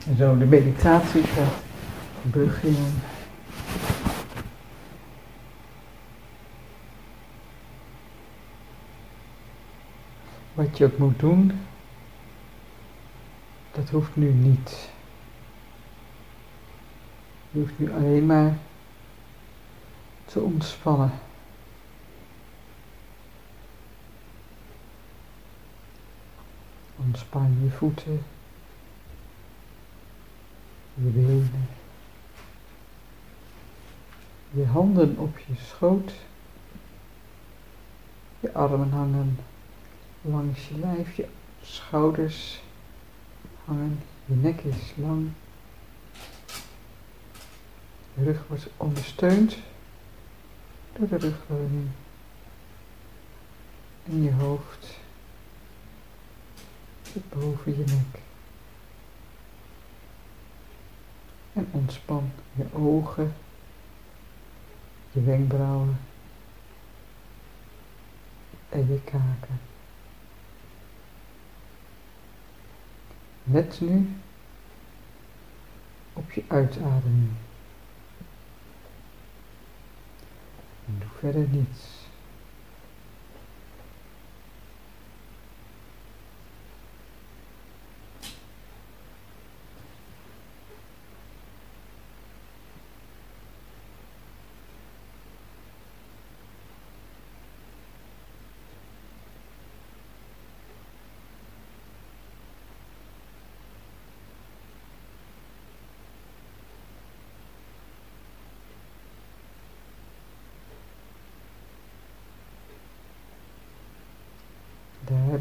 Zo de meditatie gaat beginnen. Wat je ook moet doen, dat hoeft nu niet. Je hoeft nu alleen maar te ontspannen. Ontspan je voeten, je benen, je handen op je schoot, je armen hangen langs je lijf, je schouders hangen, je nek is lang, je rug wordt ondersteund door de rugleuning en je hoofd zit boven je nek. En ontspan je ogen, je wenkbrauwen en je kaken. Let nu op je uitademing. En doe verder niets.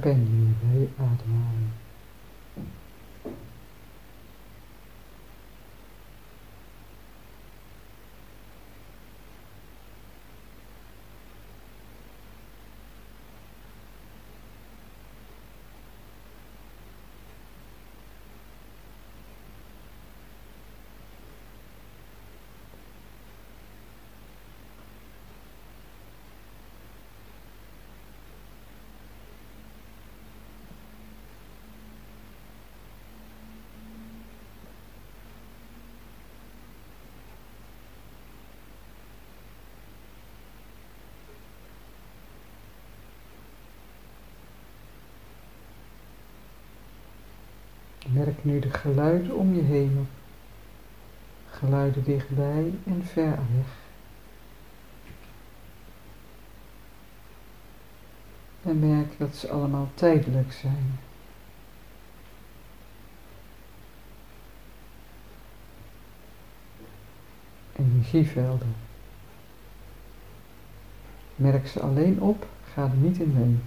ပဲညီပဲအာတမ Merk nu de geluiden om je heen Geluiden dichtbij en ver weg. En merk dat ze allemaal tijdelijk zijn. Energievelden. Merk ze alleen op, ga er niet in mee.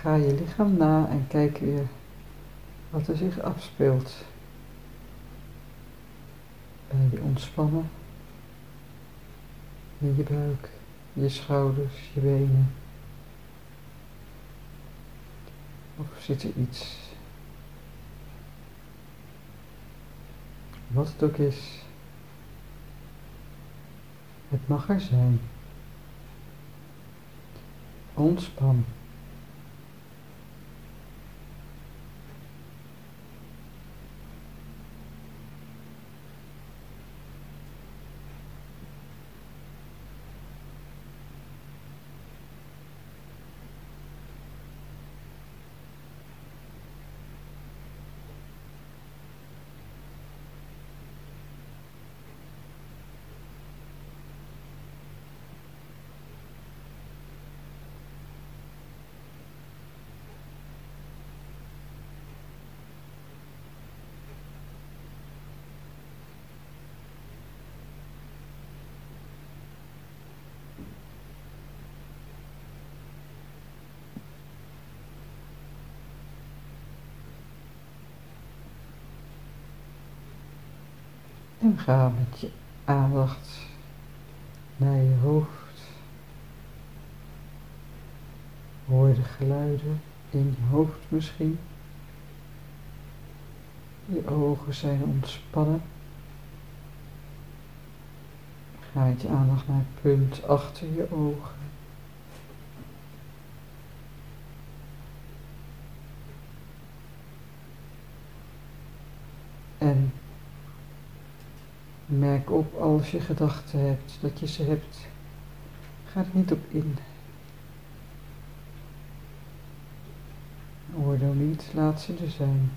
Ga je lichaam na en kijk weer wat er zich afspeelt. Bij je ontspannen in je buik, je schouders, je benen. Of zit er iets? Wat het ook is. Het mag er zijn. Ontspan. Ga met je aandacht naar je hoofd. Hoor de geluiden in je hoofd misschien. Je ogen zijn ontspannen. Ga met je aandacht naar het punt achter je ogen. En Merk op als je gedachten hebt, dat je ze hebt. Ga er niet op in. Oordeel niet, laat ze er zijn.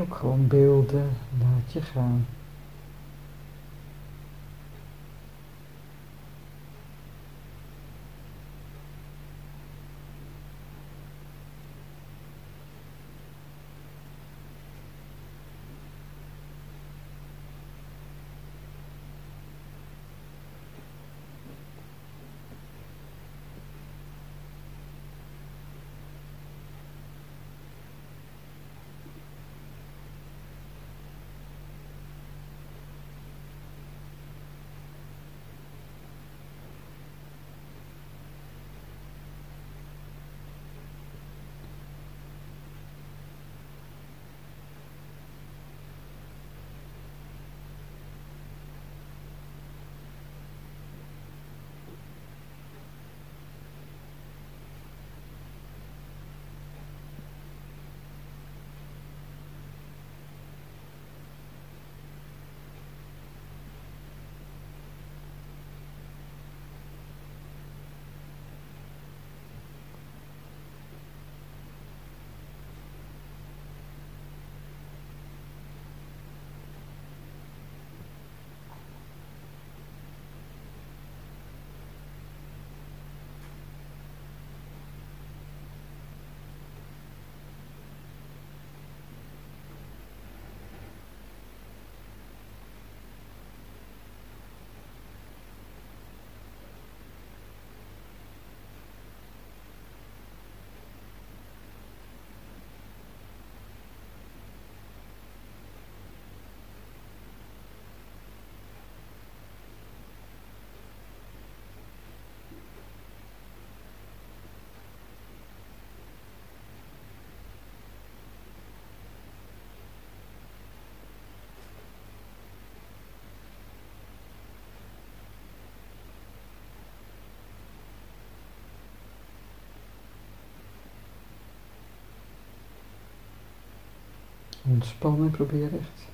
Ook gewoon beelden laat je gaan. Ontspan en probeer echt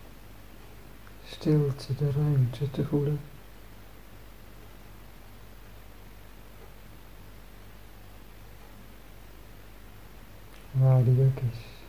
stilte, de ruimte te voelen. Waar die ook is.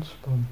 En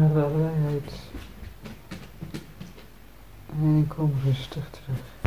vrijheid. En kom rustig terug.